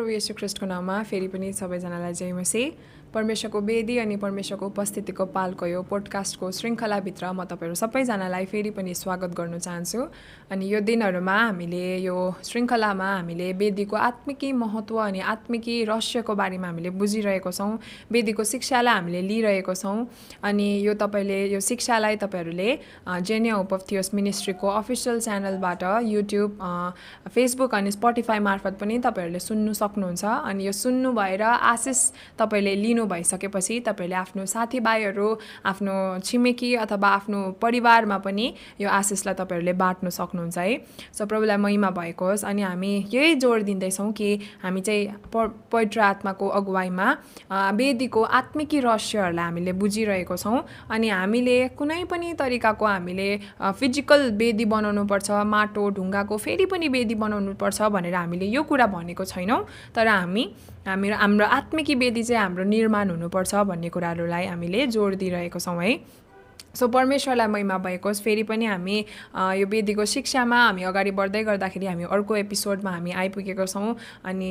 प्रभु येशू ख्रिस्टको नाममा फेरि पनि सबैजनालाई जय मसी परमेश्वरको वेदी अनि परमेश्वरको उपस्थितिको पालको यो पोडकास्टको श्रृङ्खलाभित्र म तपाईँहरू सबैजनालाई फेरि पनि स्वागत गर्न चाहन्छु। अनि यो दिनहरूमा हामीले यो श्रृङ्खलामा हामीले वेदीको आत्मिकी महत्त्व अनि आत्मिकी रहस्यको बारेमा हामीले बुझिरहेको छौँ। वेदीको शिक्षालाई हामीले लिइरहेको छौँ। अनि यो तपाईँले यो शिक्षालाई तपाईँहरूले जेनिया होप मिनिस्ट्रीको अफिसियल च्यानलबाट युट्युब फेसबुक अनि स्पोटिफाई मार्फत पनि तपाईँहरूले सुन्नु सक्नुहुन्छ। अनि यो सुन्नु भएर आशिष तपाईँले लिनु लिनु भइसकेपछि तपाईँहरूले आफ्नो साथीभाइहरू आफ्नो छिमेकी अथवा आफ्नो परिवारमा पनि यो आशिषलाई तपाईँहरूले बाँड्नु सक्नुहुन्छ है। सो प्रभुलाई महिमा भएको होस्। अनि हामी यही जोड दिँदैछौँ कि हामी चाहिँ प पवित्र आत्माको अगुवाईमा वेदीको आत्मिकी रहस्यहरूलाई हामीले बुझिरहेको छौँ। अनि हामीले कुनै पनि तरिकाको हामीले फिजिकल वेदी बनाउनुपर्छ माटो ढुङ्गाको फेरि पनि वेदी बनाउनुपर्छ भनेर हामीले यो कुरा भनेको छैनौँ। तर हामी हाम्रो हाम्रो आत्मिकी वेदी चाहिँ हाम्रो निर्माण हुनुपर्छ भन्ने कुराहरूलाई हामीले जोड दिइरहेको छौँ है। सो परमेश्वरलाई महिमा भएको फेरि पनि हामी यो वेदीको शिक्षामा हामी अगाडि बढ्दै गर्दाखेरि हामी अर्को एपिसोडमा हामी आइपुगेको छौँ अनि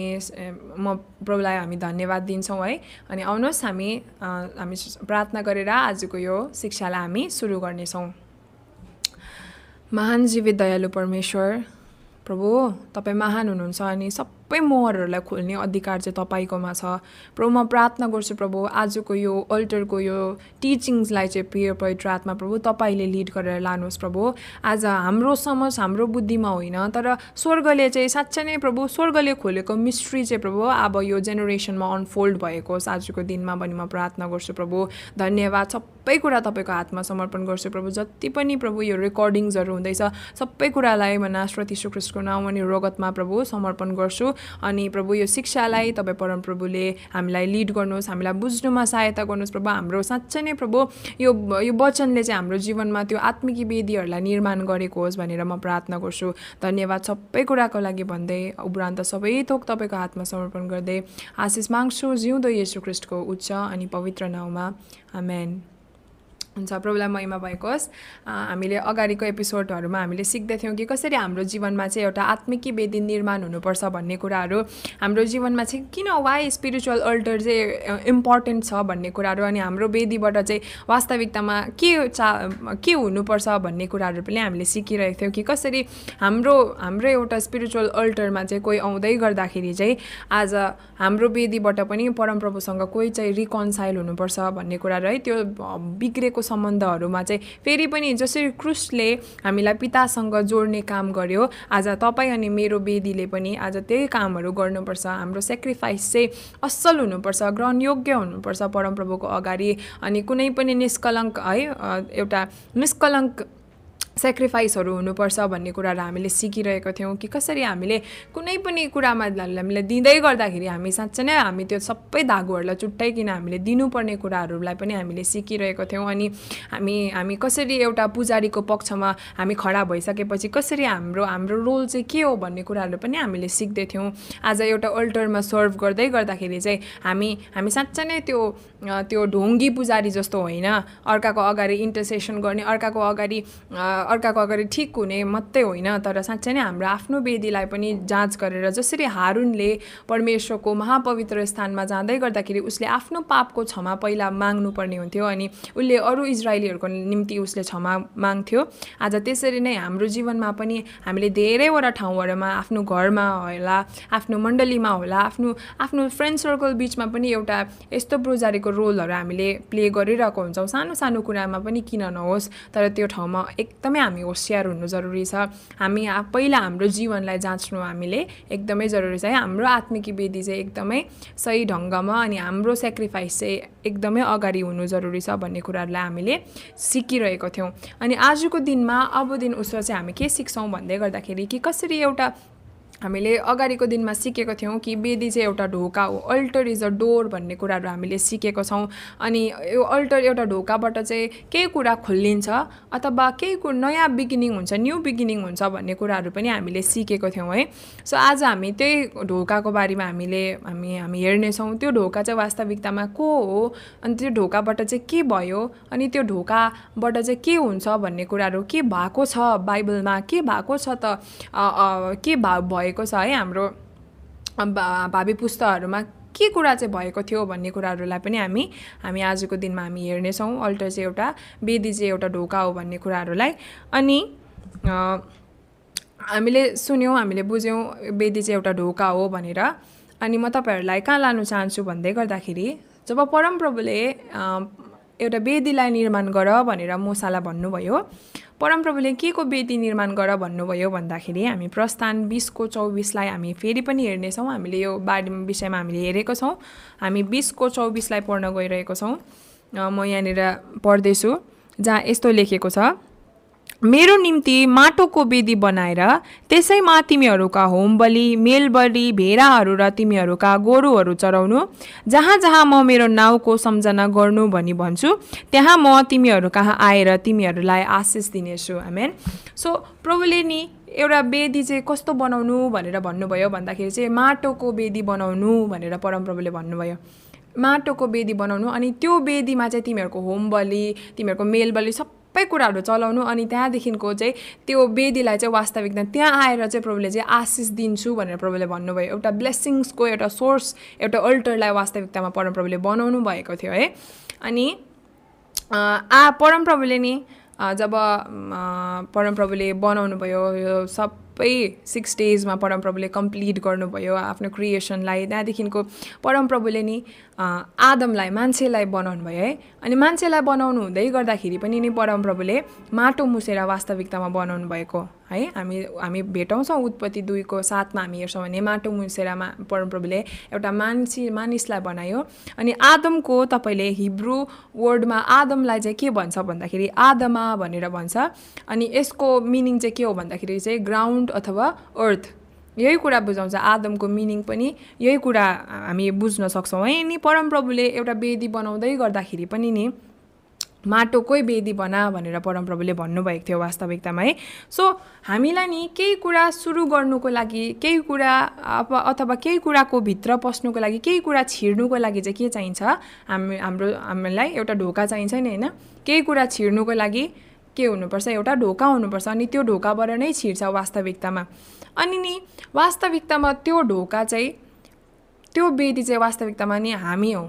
म प्रभुलाई हामी धन्यवाद दिन्छौँ है। अनि आउनुहोस् हामी हामी प्रार्थना गरेर आजको यो शिक्षालाई हामी सुरु गर्नेछौँ। महान जीवित दयालु परमेश्वर प्रभु तपाईँ महान हुनुहुन्छ अनि सब सबै मोहरहरूलाई खोल्ने अधिकार चाहिँ तपाईँकोमा छ। प्रभु म प्रार्थना गर्छु प्रभु आजको यो अल्टरको यो टिचिङ्सलाई चाहिँ प्रिय पवित्र आत्मा प्रभु तपाईँले लिड गरेर लानुहोस् प्रभु। आज हाम्रो समझ हाम्रो बुद्धिमा होइन तर स्वर्गले चाहिँ साँच्चै नै प्रभु स्वर्गले खोलेको मिस्ट्री चाहिँ प्रभु अब यो जेनेरेसनमा अनफोल्ड भएको होस् आजको दिनमा भने म प्रार्थना गर्छु प्रभु। धन्यवाद सबै कुरा तपाईँको हातमा समर्पण गर्छु प्रभु जति पनि प्रभु यो रेकर्डिङ्सहरू हुँदैछ सबै कुरालाई म नाश्रती सुकृष्टको नाउँ अनि रोगतमा प्रभु समर्पण गर्छु। अनि प्रभु यो शिक्षालाई तपाईँ परमप्रभुले हामीलाई लिड गर्नुहोस् हामीलाई बुझ्नुमा सहायता गर्नुहोस्। प्रभु हाम्रो साँच्चै नै प्रभु यो यो वचनले चाहिँ हाम्रो जीवनमा त्यो आत्मिकी वेदीहरूलाई निर्माण गरेको होस् भनेर म प्रार्थना गर्छु। धन्यवाद सबै कुराको लागि भन्दै उपरान्त सबै थोक तपाईँको हातमा समर्पण गर्दै आशिष माग्छु जिउँदो येसु ख्रिस्टको उच्च अनि पवित्र नाउँमा। आमेन। हुन्छ प्रभुलाई महिमा भएको होस् हामीले अगाडिको एपिसोडहरूमा हामीले सिक्दैथ्यौँ कि कसरी हाम्रो जीवनमा चाहिँ एउटा आत्मिकी वेदी निर्माण हुनुपर्छ भन्ने कुराहरू। हाम्रो जीवनमा चाहिँ किन वाइ स्पिरिचुअल अल्टर चाहिँ इम्पोर्टेन्ट छ भन्ने कुराहरू अनि हाम्रो वेदीबाट चाहिँ वास्तविकतामा के चा के हुनुपर्छ भन्ने कुराहरू पनि हामीले सिकिरहेको थियौँ कि कसरी हाम्रो हाम्रो एउटा स्पिरिचुअल अल्टरमा चाहिँ कोही आउँदै गर्दाखेरि चाहिँ आज हाम्रो वेदीबाट पनि परमप्रभुसँग कोही चाहिँ रिकन्साइल हुनुपर्छ भन्ने कुराहरू है त्यो बिग्रेको सम्बन्धहरूमा चाहिँ फेरि पनि जसरी क्रुसले हामीलाई पितासँग जोड्ने काम गर्यो आज तपाईँ अनि मेरो बेदीले पनि आज त्यही कामहरू गर्नुपर्छ। हाम्रो सेक्रिफाइस चाहिँ असल हुनुपर्छ ग्रहणयोग्य हुनुपर्छ परमप्रभुको अगाडि। अनि कुनै पनि निष्कलङ्क है एउटा निष्कलङ्क सेक्रिफाइसहरू हुनुपर्छ भन्ने कुराहरू हामीले सिकिरहेको थियौँ कि कसरी हामीले कुनै पनि कुरामा हामीले दिँदै गर्दाखेरि हामी साँच्चै नै हामी त्यो सबै धागोहरूलाई चुट्टाइकन हामीले दिनुपर्ने कुराहरूलाई पनि हामीले सिकिरहेको थियौँ। अनि हामी हामी कसरी एउटा पुजारीको पक्षमा हामी खडा भइसकेपछि कसरी हाम्रो हाम्रो रोल चाहिँ के हो भन्ने कुराहरू पनि हामीले सिक्दैथ्यौँ आज एउटा अल्टरमा सर्भ गर्दै गर्दाखेरि चाहिँ हामी हामी साँच्चै नै त्यो त्यो ढोङ्गी पुजारी जस्तो होइन। अर्काको अगाडि इन्टरसेसन गर्ने अर्काको अगाडि अर्काको अगाडि ठिक हुने मात्रै होइन। तर साँच्चै नै हाम्रो आफ्नो वेदीलाई पनि जाँच गरेर जसरी हारुनले परमेश्वरको महापवित्र स्थानमा जाँदै गर्दाखेरि उसले आफ्नो पापको क्षमा पहिला माग्नुपर्ने हुन्थ्यो अनि उसले अरू इजरायलीहरूको निम्ति उसले क्षमा माग्थ्यो। आज त्यसरी नै हाम्रो जीवनमा पनि हामीले धेरैवटा ठाउँहरूमा आफ्नो घरमा होला आफ्नो मण्डलीमा होला आफ्नो आफ्नो फ्रेन्ड सर्कल बिचमा पनि एउटा यस्तो प्रोजारीको रोलहरू हामीले प्ले गरिरहेको हुन्छौँ। सानो सानो कुरामा पनि किन नहोस् तर त्यो ठाउँमा एकदमै हामी होसियार हुनु जरुरी छ। हामी पहिला हाम्रो जीवनलाई जाँच्नु हामीले एकदमै जरुरी छ। है हाम्रो आत्मिकी वेदी चाहिँ एकदमै सही ढङ्गमा अनि हाम्रो सेक्रिफाइस चाहिँ एकदमै अगाडि हुनु जरुरी छ भन्ने कुराहरूलाई हामीले सिकिरहेको थियौँ। अनि आजको दिनमा अब दिन उसो चाहिँ हामी के सिक्छौँ भन्दै गर्दाखेरि कि कसरी एउटा हामीले अगाडिको दिनमा सिकेको थियौँ कि वेदी चाहिँ एउटा ढोका हो अल्टर इज अ डोर भन्ने कुराहरू हामीले सिकेको छौँ। अनि यो अल्टर एउटा ढोकाबाट चाहिँ केही कुरा खोलिन्छ अथवा केही कुरो नयाँ बिगिनिङ हुन्छ न्यू बिगिनिङ हुन्छ भन्ने कुराहरू पनि हामीले सिकेको थियौँ है। सो आज हामी त्यही ढोकाको बारेमा हामीले हामी हामी हेर्नेछौँ त्यो ढोका चाहिँ वास्तविकतामा को हो अनि त्यो ढोकाबाट चाहिँ के भयो अनि त्यो ढोकाबाट चाहिँ के हुन्छ भन्ने कुराहरू के भएको छ बाइबलमा के भएको छ त के भा भयो भएको छ है हाम्रो भावी पुस्ताहरूमा? के कुरा चाहिँ भएको थियो भन्ने कुराहरूलाई पनि हामी हामी आजको दिनमा हामी हेर्नेछौँ। अल्टर चाहिँ एउटा वेदी चाहिँ एउटा ढोका हो भन्ने कुराहरूलाई। अनि हामीले सुन्यौँ हामीले बुझ्यौँ वेदी चाहिँ एउटा ढोका हो भनेर। अनि म तपाईँहरूलाई कहाँ लानु चाहन्छु भन्दै गर्दाखेरि जब परमप्रभुले एउटा वेदीलाई निर्माण गर भनेर मुसालाई भन्नुभयो परमप्रभुले के को वेदी निर्माण गर भन्नुभयो भन्दाखेरि हामी प्रस्थान बिसको चौबिसलाई हामी फेरि पनि हेर्नेछौँ। हामीले यो बारे विषयमा हामीले हेरेको छौँ। हामी बिसको चौबिसलाई पढ्न गइरहेको छौँ। म यहाँनिर पढ्दैछु जहाँ यस्तो लेखेको छ। मेरो निम्ति माटोको वेदी बनाएर त्यसैमा तिमीहरूका होमबलि मेलबलि भेडाहरू र तिमीहरूका गोरुहरू चराउनु। जहाँ जहाँ म मेरो नाउँको सम्झना गर्नु भनी भन्छु त्यहाँ म तिमीहरू कहाँ आएर तिमीहरूलाई आशिष दिनेछु। आमेन सो प्रभुले नि एउटा वेदी चाहिँ कस्तो बनाउनु भनेर भन्नुभयो भन्दाखेरि चाहिँ माटोको वेदी बनाउनु भनेर परमप्रभुले भन्नुभयो। माटोको वेदी बनाउनु अनि त्यो वेदीमा चाहिँ तिमीहरूको होम बलि तिमीहरूको मेल बलि सबै कुराहरू चलाउनु अनि त्यहाँदेखिको चाहिँ त्यो वेदीलाई चाहिँ वास्तविकता त्यहाँ आएर चाहिँ प्रभुले चाहिँ आशिष दिन्छु भनेर प्रभुले भन्नुभयो। एउटा ब्लेसिङ्सको एउटा सोर्स एउटा अल्टरलाई वास्तविकतामा परमप्रभुले बनाउनु भएको थियो है। अनि आ परमप्रभुले नि जब परमप्रभुले बनाउनु भयो यो सबै सिक्स डेजमा परमप्रभुले कम्प्लिट गर्नुभयो आफ्नो क्रिएसनलाई त्यहाँदेखिको परमप्रभुले नि आदमलाई मान्छेलाई बनाउनु भयो है। अनि मान्छेलाई बनाउनु हुँदै गर्दाखेरि पनि नि परमप्रभुले माटो मुसेर वास्तविकतामा बनाउनु भएको है। हामी हामी भेटाउँछौँ उत्पत्ति दुईको साथमा हामी हेर्छौँ भने माटो मुसेरमा परमप्रभुले एउटा मान्छे मानिसलाई बनायो। अनि आदमको तपाईँले हिब्रू वर्डमा आदमलाई चाहिँ के भन्छ भन्दाखेरि आदमा भनेर भन्छ। अनि यसको मिनिङ चाहिँ के हो भन्दाखेरि चाहिँ ग्राउन्ड अथवा अर्थ यही कुरा बुझाउँछ आदमको मिनिङ पनि। यही कुरा हामी बुझ्न सक्छौँ। है नि परमप्रभुले एउटा वेदी बनाउँदै गर्दाखेरि पनि नि माटोकै वेदी बना भनेर परमप्रभुले भन्नुभएको थियो वास्तविकतामा है। सो हामीलाई नि केही कुरा सुरु गर्नुको लागि केही कुरा अब अथवा केही कुराको भित्र पस्नुको लागि केही कुरा छिर्नुको लागि चाहिँ के चाहिन्छ? हामी हाम्रो हामीलाई एउटा ढोका चाहिन्छ नि होइन? केही कुरा छिर्नुको लागि के हुनुपर्छ एउटा ढोका हुनुपर्छ अनि त्यो ढोकाबाट नै छिर्छ वास्तविकतामा। अनि नि वास्तविकतामा त्यो ढोका चाहिँ त्यो वेदी चाहिँ वास्तविकतामा नि हामी हौ।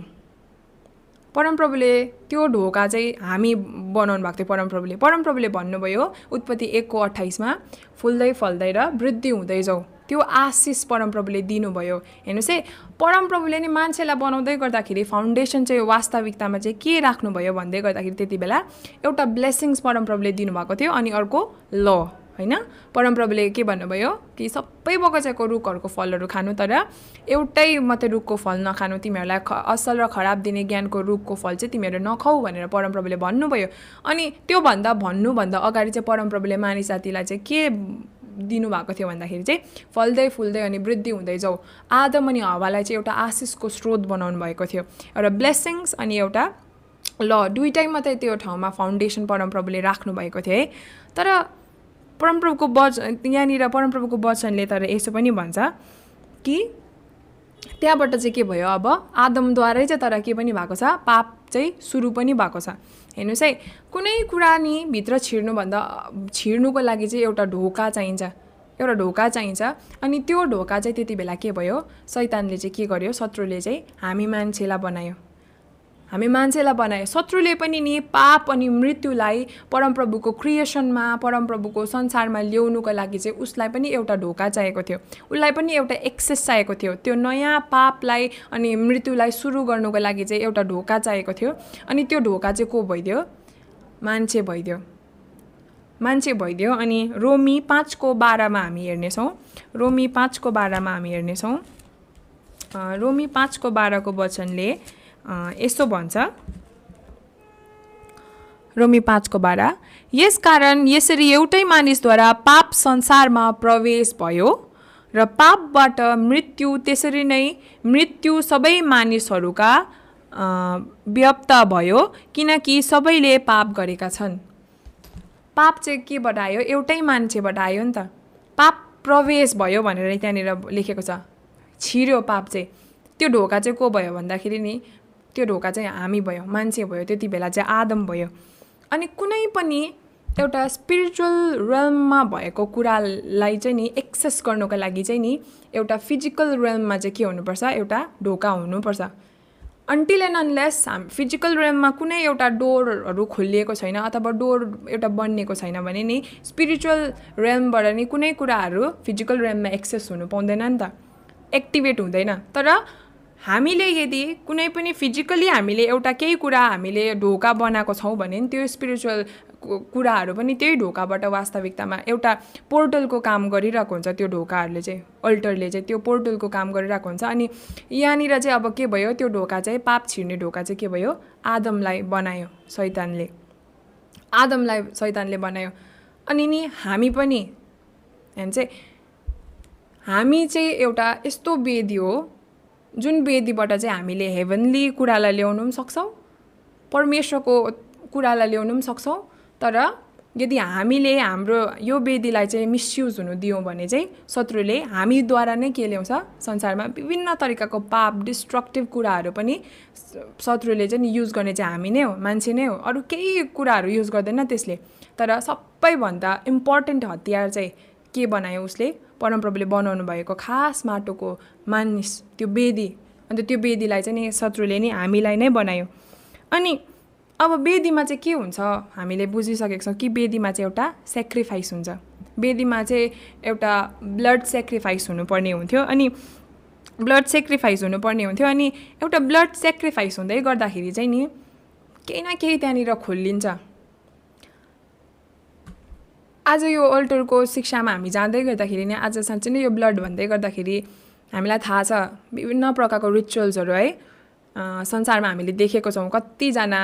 परमप्रभुले त्यो ढोका चाहिँ हामी बनाउनु भएको थियो परमप्रभुले। परमप्रभुले भन्नुभयो उत्पत्ति एकको अठाइसमा फुल्दै फल्दै र वृद्धि हुँदै जाऊ। त्यो आशिष परमप्रभुले दिनुभयो। हेर्नुहोस् है परमप्रभुले नि मान्छेलाई बनाउँदै गर्दाखेरि फाउन्डेसन चाहिँ वास्तविकतामा चाहिँ के राख्नुभयो भन्दै गर्दाखेरि त्यति बेला एउटा ब्लेसिङ्स परमप्रभुले दिनुभएको थियो अनि अर्को ल होइन? परमप्रभुले के भन्नुभयो कि सबै बगैँचाको रुखहरूको फलहरू खानु तर एउटै मात्रै रुखको फल नखानु तिमीहरूलाई ख असल र खराब दिने ज्ञानको रुखको फल चाहिँ तिमीहरू नखाऊ भनेर परमप्रभुले भन्नुभयो। अनि त्योभन्दा भन्नुभन्दा अगाडि चाहिँ परमप्रभुले मानिस जातिलाई चाहिँ के दिनुभएको थियो भन्दाखेरि चाहिँ फल्दै फुल्दै अनि वृद्धि हुँदै जाऊ। आदम अनि हवालाई चाहिँ एउटा आशिषको स्रोत बनाउनु भएको थियो। एउटा ब्लेसिङ्स अनि एउटा ल दुइटै मात्रै त्यो ठाउँमा फाउन्डेसन परमप्रभुले राख्नुभएको थियो है। तर परमप्रभुको वच यहाँनिर परमप्रभुको वचनले तर यसो पनि भन्छ कि त्यहाँबाट चाहिँ के भयो? अब आदमद्वारै चाहिँ तर के पनि भएको छ? पाप चाहिँ सुरु पनि भएको छ। हेर्नुहोस् है कुनै कुरा नि भित्र छिर्नुभन्दा छिर्नुको लागि चाहिँ एउटा ढोका चाहिन्छ। एउटा ढोका चाहिन्छ अनि त्यो ढोका चाहिँ त्यति बेला के भयो? सैतानले चाहिँ के गर्यो? शत्रुले चाहिँ हामी मान्छेलाई बनायो। हामी मान्छेलाई बनायो। शत्रुले पनि नि पाप अनि मृत्युलाई परमप्रभुको क्रिएसनमा परमप्रभुको संसारमा ल्याउनुको लागि चाहिँ उसलाई पनि एउटा ढोका चाहिएको थियो। उसलाई पनि एउटा एक्सेस चाहिएको थियो। त्यो नयाँ पापलाई अनि मृत्युलाई सुरु गर्नुको लागि चाहिँ एउटा ढोका चाहिएको थियो। अनि त्यो ढोका चाहिँ को भइदियो? मान्छे भइदियो। मान्छे भइदियो अनि रोमी पाँचको बाह्रमा हामी हेर्नेछौँ। रोमी पाँचको बाह्रमा हामी हेर्नेछौँ। रोमी पाँचको बाह्रको वचनले अ, यस्तो भन्छ। रोमी पाँचको बाह्र यसकारण यसरी एउटै मानिसद्वारा पाप संसारमा प्रवेश भयो र पापबाट मृत्यु त्यसरी नै मृत्यु सबै मानिसहरूका व्याप्त भयो किनकि सबैले पाप गरेका छन्। पाप चाहिँ केबाट आयो एउटै मान्छेबाट आयो नि त। पाप प्रवेश भयो भनेर त्यहाँनिर लेखेको छ। छिर्यो पाप चाहिँ। त्यो ढोका चाहिँ को भयो भन्दाखेरि नि त्यो ढोका चाहिँ हामी भयो मान्छे भयो त्यति बेला चाहिँ आदम भयो। अनि कुनै पनि एउटा स्पिरिचुअल रेलममा भएको कुरालाई चाहिँ नि एक्सेस गर्नुको लागि चाहिँ नि एउटा फिजिकल रेलममा चाहिँ के हुनुपर्छ? एउटा ढोका हुनुपर्छ। अन्टिल एन्ड अनलेस हाम फिजिकल रेममा कुनै एउटा डोरहरू खोलिएको छैन अथवा डोर एउटा बनिएको छैन भने नि स्पिरिचुअल रेमबाट नि कुनै कुराहरू फिजिकल रेममा एक्सेस हुनु पाउँदैन नि त। एक्टिभेट हुँदैन। तर हामीले यदि कुनै पनि फिजिकली हामीले एउटा केही कुरा हामीले ढोका बनाएको छौँ भने त्यो स्पिरिचुअल कुराहरू पनि त्यही ढोकाबाट वास्तविकतामा एउटा पोर्टलको काम गरिरहेको हुन्छ त्यो ढोकाहरूले चाहिँ अल्टरले चाहिँ त्यो पोर्टलको काम गरिरहेको हुन्छ। अनि यहाँनिर चाहिँ अब के भयो त्यो ढोका चाहिँ पाप छिर्ने ढोका चाहिँ के भयो आदमलाई बनायो सैतानले। आदमलाई सैतानले बनायो। अनि नि हामी पनि चाहिँ हामी चाहिँ एउटा यस्तो वेदी हो जुन वेदीबाट चाहिँ हामीले हेभनली कुरालाई ल्याउनु पनि सक्छौँ परमेश्वरको कुरालाई ल्याउनु पनि सक्छौँ तर यदि हामीले हाम्रो यो वेदीलाई चाहिँ मिसयुज हुनु दियौँ भने चाहिँ शत्रुले हामीद्वारा नै के ल्याउँछ? संसारमा विभिन्न तरिकाको पाप डिस्ट्रक्टिभ कुराहरू पनि शत्रुले चाहिँ युज गर्ने चाहिँ हामी नै हो मान्छे नै हो। अरू केही कुराहरू युज गर्दैन त्यसले। तर सबैभन्दा इम्पोर्टेन्ट हतियार चाहिँ के बनायो उसले? परमप्रभुले बनाउनु भएको खास माटोको मानिस त्यो वेदी अन्त त्यो वेदीलाई चाहिँ नि शत्रुले नि हामीलाई नै बनायो। अनि अब वेदीमा चाहिँ के हुन्छ? हामीले बुझिसकेको छौँ कि वेदीमा चाहिँ एउटा सेक्रिफाइस हुन्छ। वेदीमा चाहिँ एउटा ब्लड सेक्रिफाइस हुनुपर्ने हुन्थ्यो। अनि ब्लड सेक्रिफाइस हुनुपर्ने हुन्थ्यो। अनि एउटा ब्लड सेक्रिफाइस हुँदै गर्दाखेरि चाहिँ नि केही न केही त्यहाँनिर खोलिन्छ। आज यो अल्टरको शिक्षामा हामी जाँदै गर्दाखेरि नै आज साँच्चै नै यो ब्लड भन्दै गर्दाखेरि हामीलाई थाहा छ विभिन्न प्रकारको रिचुअल्सहरू है संसारमा हामीले देखेको छौँ। कतिजना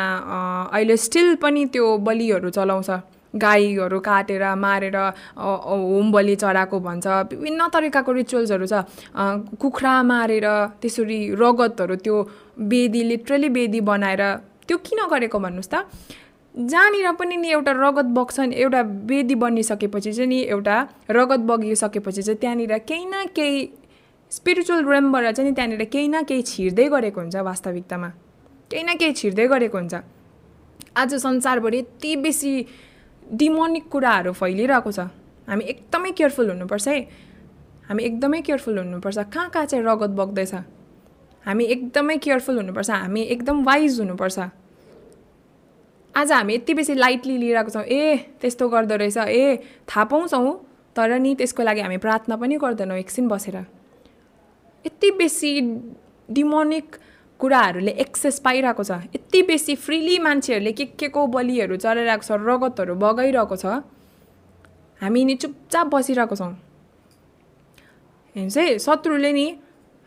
अहिले स्टिल पनि त्यो बलिहरू चलाउँछ। गाईहरू काटेर मारेर होम बलि चढाएको भन्छ। विभिन्न तरिकाको रिचुअल्सहरू छ। कुखुरा मारेर त्यसरी रगतहरू त्यो बेदी लिटरली बेदी बनाएर त्यो किन गरेको भन्नुहोस् त? जहाँनिर पनि नि एउटा रगत बग्छ एउटा वेदी बनिसकेपछि चाहिँ नि एउटा रगत बगिसकेपछि चाहिँ त्यहाँनिर केही न केही स्पिरिचुअल रेमबाट चाहिँ नि त्यहाँनिर केही न केही छिर्दै गरेको हुन्छ वास्तविकतामा। केही न केही छिर्दै गरेको हुन्छ। आज संसारभरि यति बेसी डिमोनिक कुराहरू फैलिरहेको छ। हामी एकदमै केयरफुल हुनुपर्छ है। हामी एकदमै केयरफुल हुनुपर्छ। कहाँ कहाँ चाहिँ रगत बग्दैछ? हामी एकदमै केयरफुल हुनुपर्छ। हामी एकदम वाइज हुनुपर्छ। आज हामी यति बेसी लाइटली लिइरहेको छौँ। ए त्यस्तो गर्दो रहेछ। ए थाहा पाउँछौँ। तर नि त्यसको लागि हामी प्रार्थना पनि गर्दैनौँ एकछिन बसेर। यति बेसी डिमोनिक कुराहरूले एक्सेस पाइरहेको छ। यति बेसी फ्रिली मान्छेहरूले के के को बलिहरू चलाइरहेको छ रगतहरू बगाइरहेको छ। हामी नि चुपचाप बसिरहेको छौँ। हेर्नुहोस् है शत्रुले नि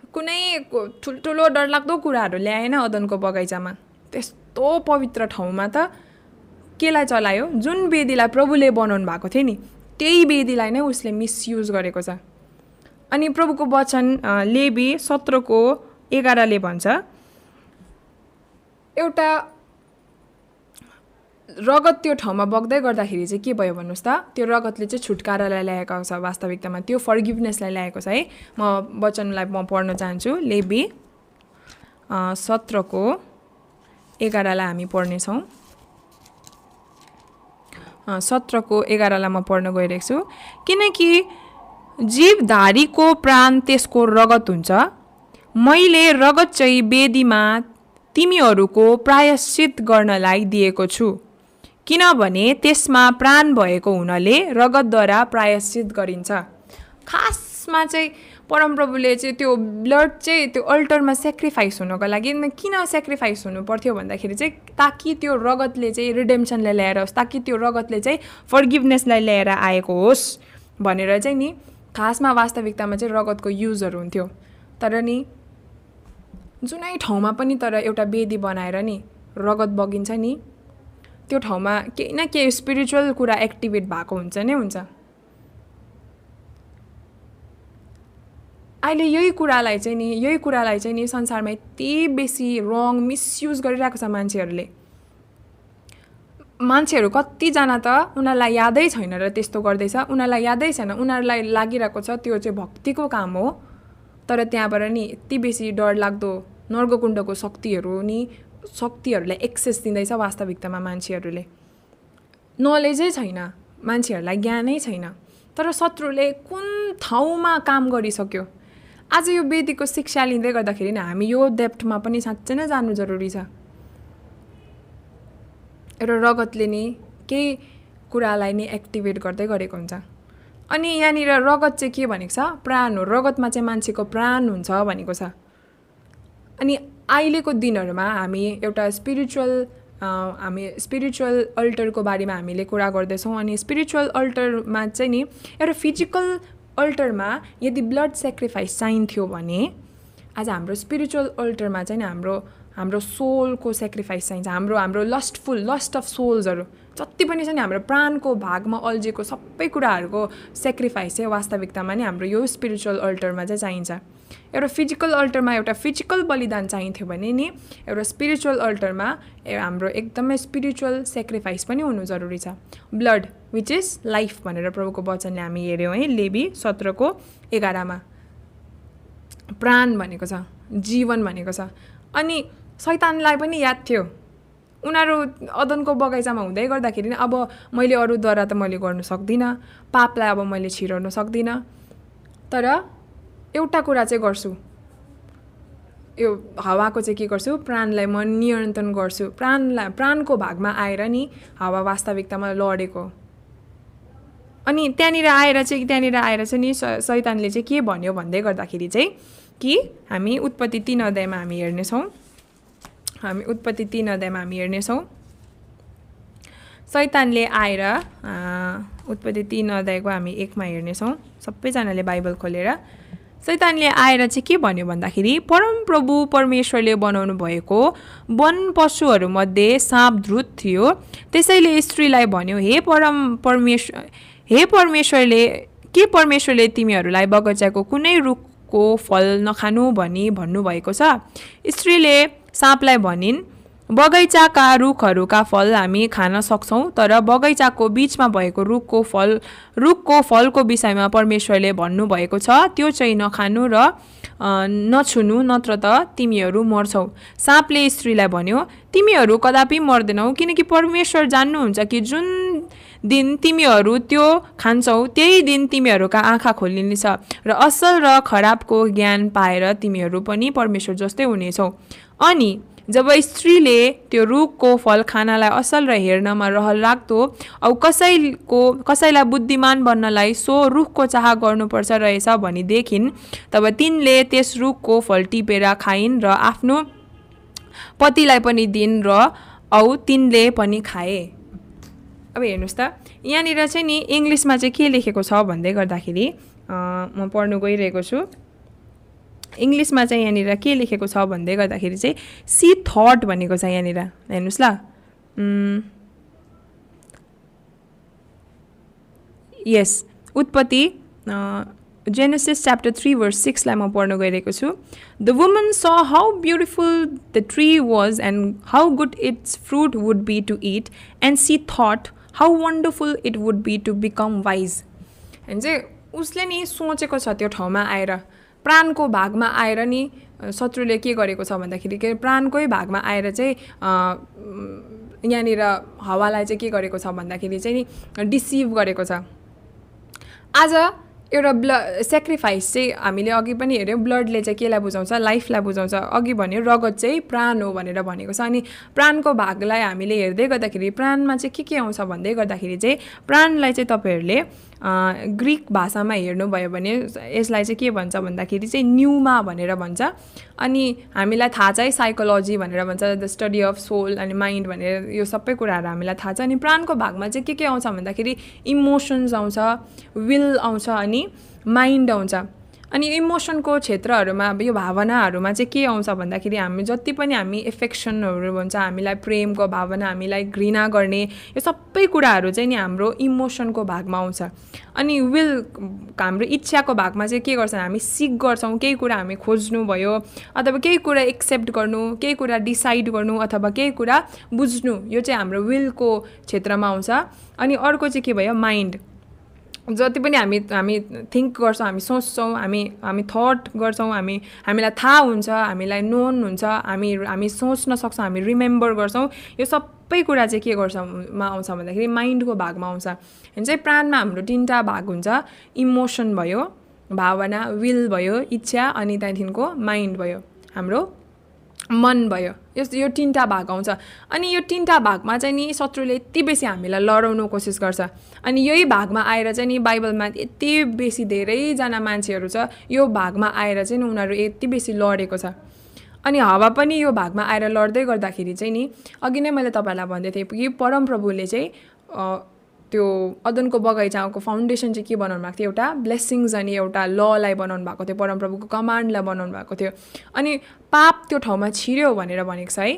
कुनै ठुल्ठुलो डरलाग्दो कुराहरू ल्याएन अदनको बगैँचामा। त्यस्तो पवित्र ठाउँमा त केलाई चलायो? जुन वेदीलाई प्रभुले बनाउनु भएको थियो नि त्यही वेदीलाई नै उसले मिसयुज गरेको छ। अनि प्रभुको वचन लेबी सत्रको एघारले भन्छ एउटा रगत त्यो ठाउँमा बग्दै गर्दाखेरि चाहिँ के भयो भन्नुहोस् त? त्यो रगतले चाहिँ छुटकारालाई ल्याएको छ वास्तविकतामा। त्यो फर्गिभनेसलाई ल्याएको छ है। म वचनलाई म पढ्न चाहन्छु। लेबी सत्रको एघारलाई हामी पढ्नेछौँ। सत्रको एघारलाई म पढ्न गइरहेको छु। किनकि जीवधारीको प्राण त्यसको रगत हुन्छ। मैले रगत चाहिँ वेदीमा तिमीहरूको प्रायश्चित गर्नलाई दिएको छु। किनभने त्यसमा प्राण भएको हुनाले रगतद्वारा प्रायश्चित गरिन्छ। खासमा चाहिँ परमप्रभुले चाहिँ त्यो ब्लड चाहिँ त्यो अल्टरमा सेक्रिफाइस हुनको लागि किन सेक्रिफाइस हुनु पर्थ्यो भन्दाखेरि चाहिँ ताकि त्यो रगतले चाहिँ रिडेम्सनलाई ल्याएर होस् ताकि त्यो रगतले चाहिँ फर्गिभनेसलाई ल्याएर आएको होस् भनेर चाहिँ नि खासमा वास्तविकतामा चाहिँ रगतको युजहरू हुन्थ्यो। तर नि जुनै ठाउँमा पनि तर एउटा वेदी बनाएर नि रगत बगिन्छ नि त्यो ठाउँमा केही न केही स्पिरिचुअल कुरा एक्टिभेट भएको हुन्छ नै हुन्छ। अहिले यही कुरालाई चाहिँ नि यही कुरालाई चाहिँ नि संसारमा यति बेसी रङ मिसयुज गरिरहेको छ मान्छेहरूले। मान्छेहरू कतिजना त उनीहरूलाई यादै छैन र त्यस्तो गर्दैछ। उनीहरूलाई यादै छैन। उनीहरूलाई लागिरहेको छ त्यो चाहिँ भक्तिको काम हो। तर त्यहाँबाट नि यति बेसी डरलाग्दो नर्गकुण्डको शक्तिहरू नि शक्तिहरूलाई एक्सेस दिँदैछ वास्तविकतामा मान्छेहरूले। नलेजै छैन। मान्छेहरूलाई ज्ञानै छैन। तर शत्रुले कुन ठाउँमा काम गरिसक्यो? आज यो वेदीको शिक्षा लिँदै गर्दाखेरि नै हामी यो डेप्थमा पनि साँच्चै नै जानु जरुरी छ। एउटा रगतले नि केही कुरालाई नि एक्टिभेट गर्दै गरेको हुन्छ। अनि यहाँनिर रगत चाहिँ के भनेको छ? प्राण हो। रगतमा चाहिँ मान्छेको प्राण हुन्छ भनेको छ। अनि अहिलेको दिनहरूमा हामी एउटा स्पिरिचुअल हामी स्पिरिचुअल अल्टरको बारेमा हामीले कुरा गर्दैछौँ। अनि स्पिरिचुअल अल्टरमा चाहिँ नि एउटा फिजिकल अल्टरमा यदि ब्लड सेक्रिफाइस चाहिन्थ्यो भने आज हाम्रो स्पिरिचुअल अल्टरमा चाहिँ हाम्रो हाम्रो सोलको सेक्रिफाइस चाहिन्छ। हाम्रो हाम्रो लस्टफुल लस्ट अफ सोल्सहरू जति पनि छ नि हाम्रो प्राणको भागमा अल्झेको सबै कुराहरूको सेक्रिफाइस चाहिँ वास्तविकतामा नि हाम्रो यो स्पिरिचुअल अल्टरमा चाहिँ चाहिन्छ। एउटा फिजिकल अल्टरमा एउटा फिजिकल बलिदान चाहिन्थ्यो भने नि एउटा स्पिरिचुअल अल्टरमा हाम्रो एकदमै स्पिरिचुअल सेक्रिफाइस पनि हुनु जरुरी छ। ब्लड विच इज लाइफ भनेर प्रभुको वचनले हामी हेऱ्यौँ है लेबी सत्रको एघारमा। प्राण भनेको छ जीवन भनेको छ। अनि सैतानलाई पनि याद थियो। उनीहरू अदनको बगैँचामा हुँदै गर्दाखेरि अब मैले अरूद्वारा त मैले गर्नु सक्दिनँ पापलाई अब मैले छिराउनु सक्दिनँ। तर एउटा कुरा चाहिँ गर्छु। यो हावाको चाहिँ के गर्छु? प्राणलाई म नियन्त्रण गर्छु। प्राणलाई प्राणको भागमा आएर नि हावा वास्तविकतामा लडेको। अनि त्यहाँनिर आएर चाहिँ त्यहाँनिर आएर चाहिँ नि सैतानले चाहिँ के भन्यो भन्दै गर्दाखेरि चाहिँ कि हामी उत्पत्ति तिन अध्यायमा हामी हेर्नेछौँ। हामी उत्पत्ति तिन अध्यायमा हामी हेर्नेछौँ। सैतानले आएर उत्पत्ति तिन अध्यायको हामी एकमा हेर्नेछौँ। सबैजनाले बाइबल खोलेर सैतानले आएर चाहिँ के भन्यो भन्दाखेरि परमप्रभु परमेश्वरले बनाउनु भएको वन पशुहरूमध्ये साँप ध्रुत थियो। त्यसैले स्त्रीलाई भन्यो हे परम परमेश्वर हे परमेश्वरले के परमेश्वरले तिमीहरूलाई बगैँचाको कुनै रुखको फल नखानु भनी भन्नुभएको छ? स्त्रीले साँपलाई भनिन् बगैँचाका रुखहरूका फल हामी खान सक्छौँ तर बगैँचाको बिचमा भएको रुखको फल रुखको फलको विषयमा परमेश्वरले भन्नुभएको छ त्यो चाहिँ नखानु र नछुनु नत्र त तिमीहरू मर्छौ। साँपले स्त्रीलाई भन्यो तिमीहरू कदापि मर्दैनौ किनकि परमेश्वर जान्नुहुन्छ कि जुन दिन तिमीहरू त्यो खान्छौ त्यही दिन तिमीहरूका आँखा खोलिनेछ र असल र खराबको ज्ञान पाएर तिमीहरू पनि परमेश्वर जस्तै हुनेछौ। अनि जब स्त्रीले त्यो रुखको फल खानालाई असल र हेर्नमा रहल लाग्दो औ कसैको कसैलाई बुद्धिमान बन्नलाई सो रुखको चाह गर्नुपर्छ रहेछ भनी देखिन् तब तिनले त्यस रुखको फल टिपेर खाइन् र आफ्नो पतिलाई पनि दिन् र औ तिनले पनि खाए। अब हेर्नुहोस् त यहाँनिर चाहिँ नि इङ्ग्लिसमा चाहिँ के लेखेको छ भन्दै गर्दाखेरि म पढ्नु गइरहेको छु। इङ्ग्लिसमा चाहिँ यहाँनिर के लेखेको छ भन्दै गर्दाखेरि चाहिँ सी थट भनेको छ यहाँनिर। हेर्नुहोस् ल। यस उत्पत्ति जेनेसिस च्याप्टर थ्री वर्स सिक्सलाई म पढ्न गइरहेको छु। The woman saw how beautiful the tree was and how good its fruit would be to eat and she thought how wonderful it would be to become wise होइन चाहिँ उसले नि सोचेको छ त्यो ठाउँमा आएर प्राणको भागमा आएर नि शत्रुले के गरेको छ भन्दाखेरि के प्राणकै भागमा आएर चाहिँ यहाँनिर हावालाई चाहिँ के गरेको छ भन्दाखेरि चाहिँ नि डिसिभ गरेको छ। आज एउटा ब्ल सेक्रिफाइस चाहिँ हामीले अघि पनि हेऱ्यौँ ब्लडले चाहिँ केलाई बुझाउँछ? लाइफलाई बुझाउँछ। अघि भन्यो रगत चाहिँ प्राण हो भनेर भनेको छ। अनि प्राणको भागलाई हामीले हेर्दै गर्दाखेरि प्राणमा चाहिँ के के आउँछ भन्दै गर्दाखेरि चाहिँ प्राणलाई चाहिँ तपाईँहरूले ग्रिक भाषामा हेर्नुभयो भने यसलाई चाहिँ के भन्छ भन्दाखेरि चाहिँ न्युमा भनेर भन्छ। अनि हामीलाई थाहा छ है साइकोलोजी भनेर भन्छ द स्टडी अफ सोल अनि माइन्ड भनेर यो सबै कुराहरू हामीलाई थाहा छ। अनि प्राणको भागमा चाहिँ के के आउँछ भन्दाखेरि इमोसन्स आउँछ विल आउँछ अनि माइन्ड आउँछ। अनि इमोसनको क्षेत्रहरूमा यो भावनाहरूमा चाहिँ के आउँछ भन्दाखेरि हामी जति पनि हामी एफेक्सनहरू भन्छ हामीलाई प्रेमको भावना हामीलाई घृणा गर्ने यो सबै कुराहरू चाहिँ नि हाम्रो इमोसनको भागमा आउँछ। अनि विल हाम्रो इच्छाको भागमा चाहिँ के गर्छ हामी सिक गर्छौँ केही कुरा हामी खोज्नु भयो अथवा केही कुरा एक्सेप्ट गर्नु केही कुरा डिसाइड गर्नु अथवा केही कुरा बुझ्नु यो चाहिँ हाम्रो विलको क्षेत्रमा आउँछ। अनि अर्को चाहिँ के भयो माइन्ड जति पनि हामी हामी थिङ्क गर्छौँ हामी सोच्छौँ हामी हामी थट गर्छौँ हामी हामीलाई थाहा हुन्छ हामीलाई नोन हुन्छ हामी हामी सोच्न सक्छौँ हामी रिमेम्बर गर्छौँ। यो सब कुरा चाहिँ के गर्छ मा आउँछ भन्दाखेरि माइन्डको भागमा आउँछ। भने चाहिँ प्राणमा हाम्रो तिनवटा भाग हुन्छ इमोसन भयो भावना विल भयो इच्छा अनि त्यहाँदेखिको माइन्ड भयो। हाम्रो मन भयो। यस्तो यो तिनवटा भाग आउँछ। अनि यो तिनवटा भागमा चाहिँ नि शत्रुले यति बेसी हामीलाई लडाउनु कोसिस गर्छ। अनि यही भागमा आएर चाहिँ नि बाइबलमा यति बेसी धेरैजना मान्छेहरू छ यो भागमा आएर चाहिँ नि उनीहरू यति बेसी लडेको छ। अनि हावा पनि यो भागमा आएर लड्दै गर्दाखेरि चाहिँ नि अघि नै मैले तपाईँहरूलाई भन्दै थिएँ कि परमप्रभुले चाहिँ त्यो अदनको बगैँचाको फाउन्डेसन चाहिँ के बनाउनु भएको थियो एउटा ब्लेसिङ्स अनि एउटा ललाई बनाउनु भएको थियो परमप्रभुको कमान्डलाई बनाउनु भएको थियो। अनि पाप त्यो ठाउँमा छिर्यो भनेर भनेको छ है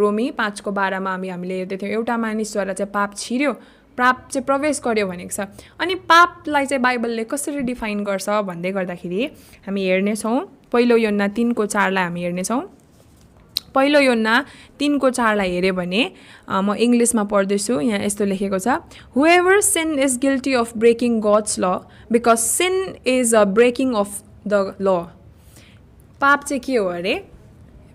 रोमी पाँचको बाह्रमा हामी हामीले हेर्दै थियौँ एउटा मानिसद्वारा चाहिँ पाप छिर्यो पाप चाहिँ प्रवेश गर्यो भनेको छ। अनि पापलाई चाहिँ बाइबलले कसरी डिफाइन गर्छ भन्दै गर्दाखेरि हामी हेर्नेछौँ पहिलो योन्ना तिनको चारलाई हामी हेर्नेछौँ। पहिलो योन्ना तिनको चारलाई हेऱ्यो भने म इङ्ग्लिसमा पढ्दैछु यहाँ यस्तो लेखेको छ। However sin is guilty of breaking God's law because sin is a breaking of the law पाप चाहिँ के हो अरे?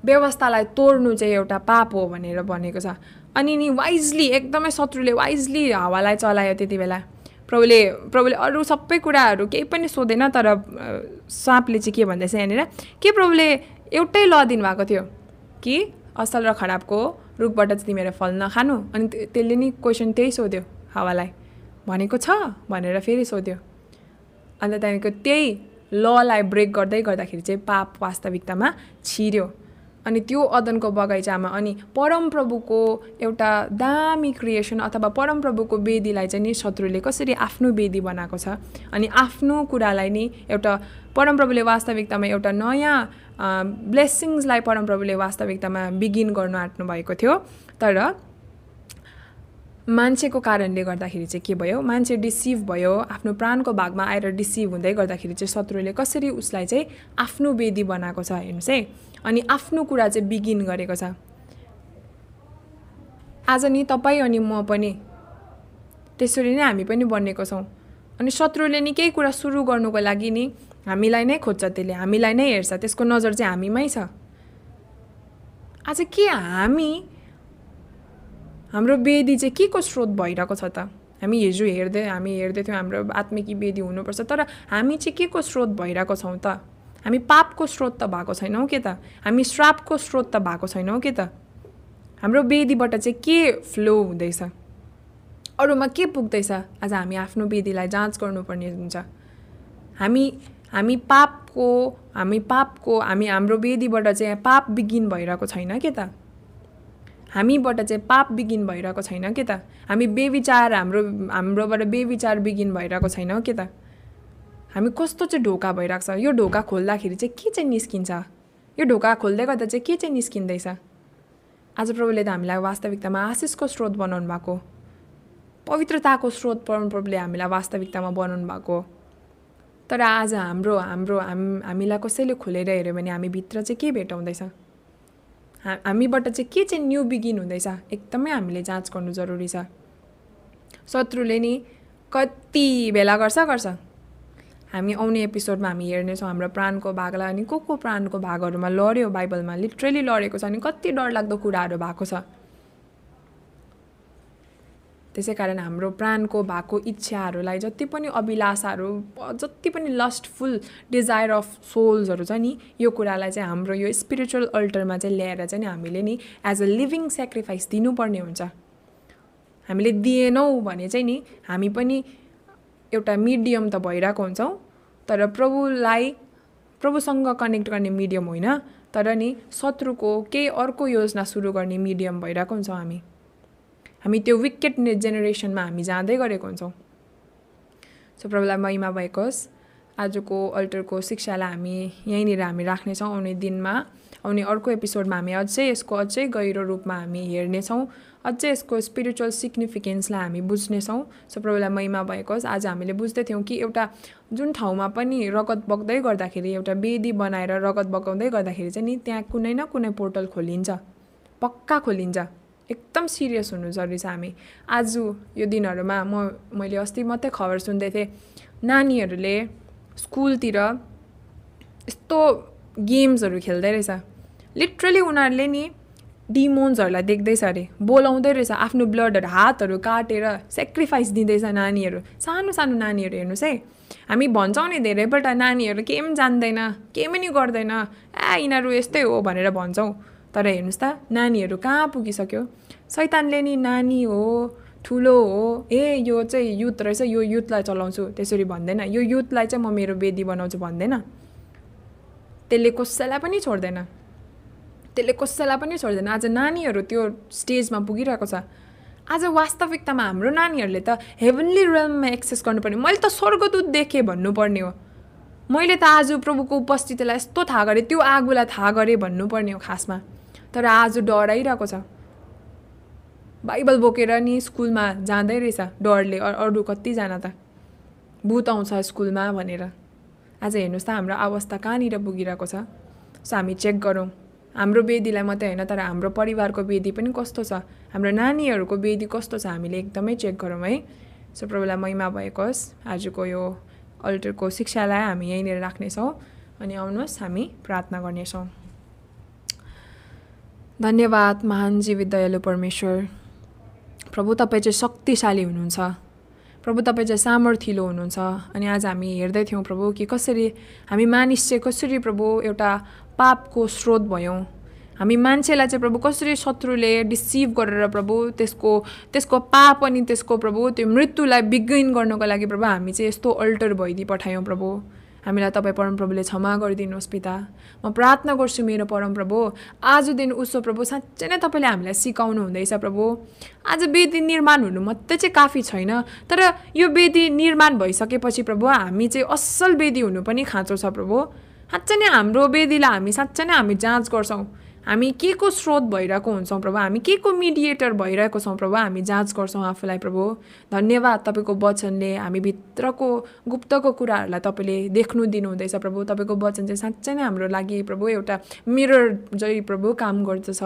व्यवस्थालाई तोड्नु चाहिँ एउटा पाप हो भनेर भनेको छ। अनि नि वाइजली एकदमै शत्रुले वाइजली हावालाई चलायो त्यति बेला। प्रभुले प्रभुले अरू सबै कुराहरू केही पनि सोधेन तर साँपले चाहिँ के भन्दैछ यहाँनिर? के प्रभुले एउटै ल दिनुभएको थियो? कि असल र खराबको रुखबाट चाहिँ तिमीहरू फल नखानु। अनि त्यसले नि क्वेसन त्यही सोध्यो हावालाई। भनेको छ भनेर फेरि सोध्यो। अन्त त्यहाँदेखिको त्यही ललाई ब्रेक गर्दै गर्दाखेरि चाहिँ पाप वास्तविकतामा छिर्यो। अनि त्यो अदनको बगैँचामा अनि परमप्रभुको एउटा दामी क्रिएसन अथवा परमप्रभुको वेदीलाई चाहिँ नि शत्रुले कसरी आफ्नो वेदी बनाएको छ अनि आफ्नो कुरालाई नि एउटा परमप्रभुले वास्तविकतामा एउटा नयाँ ब्लेसिङ्सलाई परमप्रभुले वास्तविकतामा बिगिन गर्नु आँट्नु भएको थियो। तर मान्छेको कारणले गर्दाखेरि चाहिँ के भयो मान्छे डिसिभ भयो आफ्नो प्राणको भागमा आएर डिसिभ हुँदै गर्दाखेरि चाहिँ शत्रुले कसरी उसलाई चाहिँ आफ्नो वेदी बनाएको छ हेर्नुहोस् है। अनि आफ्नो कुरा चाहिँ बिगिन गरेको छ। आज नि तपाईँ अनि म पनि त्यसरी नै हामी पनि बनेको छौँ। अनि शत्रुले नि केही कुरा सुरु गर्नुको लागि नि हामीलाई नै खोज्छ त्यसले हामीलाई नै हेर्छ। त्यसको नजर चाहिँ हामीमै छ। आज के हामी हाम्रो वेदी चाहिँ के को स्रोत भइरहेको छ त? हामी हिजो हेर्दै हामी हेर्दै थियौँ हाम्रो आत्मिकी वेदी हुनुपर्छ। तर हामी चाहिँ के को स्रोत भइरहेको छौँ त? हामी पापको स्रोत त भएको छैनौँ के त हामी श्रापको स्रोत त भएको छैनौँ के त हाम्रो वेदीबाट चाहिँ के फ्लो हुँदैछ अरूमा के पुग्दैछ आज हामी आफ्नो वेदीलाई जाँच गर्नुपर्ने हुन्छ हामी हामी पापको हामी पापको हामी हाम्रो वेदीबाट चाहिँ पाप बिगिन भइरहेको छैन के त हामीबाट चाहिँ पाप बिगिन भइरहेको छैन के त हामी बेविचार हाम्रो हाम्रोबाट बेविचार बिगिन भइरहेको छैन के त हामी कस्तो चाहिँ ढोका भइरहेको छ? यो ढोका खोल्दाखेरि चाहिँ के चाहिँ निस्किन्छ? यो ढोका खोल्दै गर्दा चाहिँ के चाहिँ निस्किँदैछ? आज प्रभुले त हामीलाई वास्तविकतामा आशिषको स्रोत बनाउनु भएको। पवित्रताको स्रोत परमप्रभुले हामीलाई वास्तविकतामा बनाउनु भएको। तर आज हाम्रो हाम्रो हाम हामीलाई कसैले खोलेर हेऱ्यो भने हामीभित्र चाहिँ के भेटाउँदैछ? हा हामीबाट चाहिँ के चाहिँ न्यू बिगिन हुँदैछ? एकदमै हामीले जाँच गर्नु जरुरी छ। शत्रुले नि कति बेला गर्छ गर्छ? हामी आउने एपिसोडमा हामी हेर्नेछौँ हाम्रो प्राणको भागलाई अनि को को प्राणको भागहरूमा लड्यो बाइबलमा? लिटरली लडेको छ अनि कति डरलाग्दो कुराहरू भएको छ। त्यसै कारण हाम्रो प्राणको भएको इच्छाहरूलाई जति पनि अभिलाषाहरू जति पनि लस्टफुल डिजायर अफ सोल्सहरू छ नि यो कुरालाई चाहिँ हाम्रो यो स्पिरिचुअल अल्टरमा चाहिँ ल्याएर चाहिँ हामीले नि एज अ लिभिङ सेक्रिफाइस दिनुपर्ने हुन्छ। हामीले दिएनौँ भने चाहिँ नि हामी पनि एउटा मिडियम त भइरहेको हुन्छौँ तर प्रभुलाई प्रभुसँग कनेक्ट गर्ने मिडियम होइन। तर नि शत्रुको केही अर्को योजना सुरु गर्ने मिडियम भइरहेको हुन्छौँ हामी। हामी त्यो विकेट जेनेरेसनमा हामी जाँदै गरेको हुन्छौँ। सो प्रभुलाई महिमा भएको होस् आजको अल्टरको शिक्षालाई हामी यहीँनिर हामी राख्नेछौँ आउने दिनमा। आउने अर्को एपिसोडमा हामी अझै यसको अझै गहिरो रूपमा हामी हेर्नेछौँ। अझै यसको स्पिरिचुअल सिग्निफिकेन्सलाई हामी बुझ्नेछौँ। सो प्रभुलाई महिमा भएको होस्। आज हामीले बुझ्दै थियौँ कि एउटा जुन ठाउँमा पनि रगत बग्दै गर्दाखेरि एउटा वेदी बनाएर रगत बगाउँदै गर्दाखेरि चाहिँ नि त्यहाँ कुनै न कुनै पोर्टल खोलिन्छ। पक्का खोलिन्छ। एकदम सिरियस हुनु जरुरी छ हामी। आज यो दिनहरूमा म मैले अस्ति मात्रै खबर सुन्दै थिएँ नानीहरूले स्कुलतिर यस्तो गेम्सहरू खेल्दै रहेछ। लिटरली उनीहरूले नि डिमोन्सहरूलाई देख्दैछ अरे। बोलाउँदै रहेछ आफ्नो ब्लडहरू हातहरू काटेर सेक्रिफाइस दिँदैछ नानीहरू। सानो सानो नानीहरू हेर्नुहोस् है। हामी भन्छौँ नि धेरैपल्ट नानीहरू केही पनि जान्दैन केही पनि गर्दैन। ए यिनीहरू यस्तै हो भनेर भन्छौँ। तर हेर्नुहोस् त नानीहरू कहाँ पुगिसक्यो? सैतानले नि नानी हो ठुलो हो। ए यो चाहिँ युथ रहेछ यो युथलाई चलाउँछु। त्यसरी भन्दैन। यो युथलाई चाहिँ म मेरो वेदी बनाउँछु भन्दैन। त्यसले कसैलाई पनि छोड्दैन। त्यसले कसैलाई पनि छोड्दैन। आज नानीहरू त्यो स्टेजमा पुगिरहेको छ। आज वास्तविकतामा हाम्रो नानीहरूले त हेभनली रियलमा एक्सेस गर्नुपर्ने। मैले त स्वर्गदूत देखेँ भन्नुपर्ने हो। मैले त आज प्रभुको उपस्थितिलाई यस्तो थाहा गरेँ त्यो आगोलाई थाहा गरेँ भन्नुपर्ने हो खासमा। तर आज डराइरहेको छ। बाइबल बोकेर नि स्कुलमा जाँदै रहेछ डरले अरू कतिजना त। भूत आउँछ स्कुलमा भनेर। आज हेर्नुहोस् त हाम्रो अवस्था कहाँनिर पुगिरहेको छ। सो हामी चेक गरौँ। हाम्रो वेदीलाई मात्रै होइन तर हाम्रो परिवारको वेदी पनि कस्तो छ? हाम्रो नानीहरूको वेदी कस्तो छ? हामीले एकदमै चेक गरौँ है। सो प्रभुलाई महिमा भएको होस्। आजको यो अल्टरको शिक्षालाई हामी यहीँनिर राख्नेछौँ अनि आउनुहोस् हामी प्रार्थना गर्नेछौँ। धन्यवाद महान जीवित दयालु परमेश्वर। प्रभु तपाईँ चाहिँ शक्तिशाली हुनुहुन्छ। प्रभु तपाईँ चाहिँ सामर्थिलो हुनुहुन्छ। अनि आज हामी हेर्दै थियौँ प्रभु कि कसरी हामी मानिस चाहिँ कसरी प्रभु एउटा पापको स्रोत भयौँ। हामी मान्छेलाई चाहिँ प्रभु कसरी शत्रुले डिसिभ गरेर प्रभु त्यसको त्यसको पाप अनि त्यसको प्रभु त्यो मृत्युलाई बिगिन गर्नको लागि प्रभु हामी चाहिँ यस्तो अल्टर भइदिइ पठायौँ प्रभु। हामीलाई तपाईँ परमप्रभुले क्षमा गरिदिनुहोस् पिता। म प्रार्थना गर्छु मेरो परमप्रभु आज दिन उसो प्रभु साँच्चै नै तपाईँले हामीलाई सिकाउनु हुँदैछ प्रभु। आज वेदी निर्माण हुनु मात्रै चाहिँ काफी छैन तर यो वेदी निर्माण भइसकेपछि प्रभु हामी चाहिँ असल वेदी हुनु पनि खाँचो छ प्रभु। साँच्चै नै हाम्रो वेदीलाई हामी साँच्चै नै हामी जाँच गर्छौँ हामी के को स्रोत भइरहेको हुन्छौँ प्रभु? हामी के को मिडिएटर भइरहेको छौँ प्रभु? हामी जाँच गर्छौँ आफूलाई प्रभु। धन्यवाद तपाईँको वचनले हामी भित्रको गुप्तको कुराहरूलाई तपाईँले देख्नु दिनुहुँदैछ प्रभु। तपाईँको वचन चाहिँ साँच्चै नै हाम्रो लागि प्रभु एउटा मिरर जै प्रभु काम गर्दछ।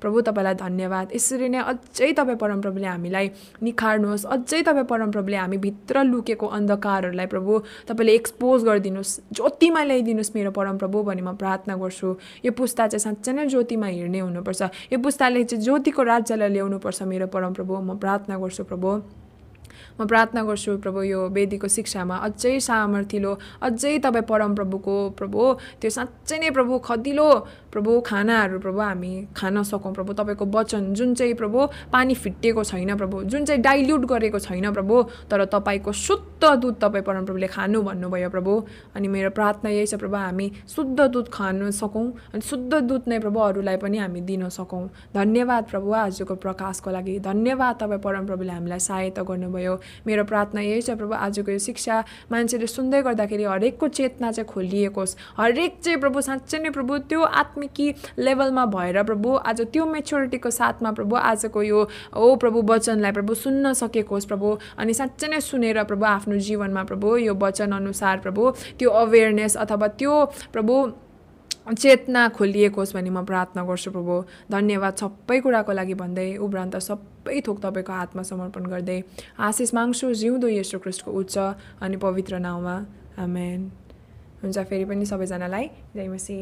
प्रभु तपाईँलाई धन्यवाद। यसरी नै अझै तपाईँ परमप्रभुले हामीलाई निखार्नुहोस्। अझै तपाईँ परमप्रभुले हामी भित्र लुकेको अन्धकारहरूलाई प्रभु तपाईँले एक्सपोज गरिदिनुहोस्। ज्योतिमा ल्याइदिनुहोस् मेरो परमप्रभु भनी म प्रार्थना गर्छु। यो पुस्ता चाहिँ साँच्चै नै ज्योतिमा हिँड्ने हुनुपर्छ। यो पुस्ताले चाहिँ ज्योतिको राज्यलाई ल्याउनुपर्छ। मेरो परमप्रभु म प्रार्थना गर्छु प्रभु। म प्रार्थना गर्छु प्रभु यो वेदीको शिक्षामा अझै सामर्थिलो अझै तपाईँ परमप्रभुको प्रभु। त्यो साँच्चै नै प्रभु खदिलो। प्रभु खानाहरू प्रभु हामी खान सकौँ प्रभु। तपाईँको वचन जुन चाहिँ प्रभु पानी फिटिएको छैन प्रभु। जुन चाहिँ डाइल्युट गरेको छैन प्रभु तर तपाईँको शुद्ध दुध तपाईँ परमप्रभुले खानु भन्नुभयो प्रभु। अनि मेरो प्रार्थना यही छ प्रभु हामी शुद्ध दुध खानु सकौँ अनि शुद्ध दुध नै प्रभु अरूलाई पनि हामी दिन सकौँ। धन्यवाद प्रभु आजको प्रकाशको लागि। धन्यवाद तपाईँ परमप्रभुले हामीलाई सहायता गर्नुभयो। मेरो प्रार्थना यही छ प्रभु आजको यो शिक्षा मान्छेले सुन्दै गर्दाखेरि हरेकको चेतना चाहिँ खोलिएकोस् हरेक चाहिँ प्रभु साँच्चै नै प्रभु त्यो आत्मिकी लेभलमा भएर प्रभु आज त्यो मेच्योरिटीको साथमा प्रभु आजको यो ओ प्रभु वचनलाई प्रभु सुन्न सकेको होस् प्रभु। अनि साँच्चै नै सुनेर प्रभु आफ्नो जीवनमा प्रभु यो वचन अनुसार प्रभु त्यो अवेरनेस अथवा त्यो प्रभु चेतना खोलिएको होस् भनी म प्रार्थना गर्छु प्रभु। धन्यवाद सबै कुराको लागि भन्दै उब्रान्त सबै थोक तपाईँको हातमा समर्पण गर्दै आशिष माग्छु जिउँदो यशो क्रिस्टको उच्च अनि पवित्र नाउँमा। आमेन। हुन्छ फेरि पनि सबैजनालाई जय मसी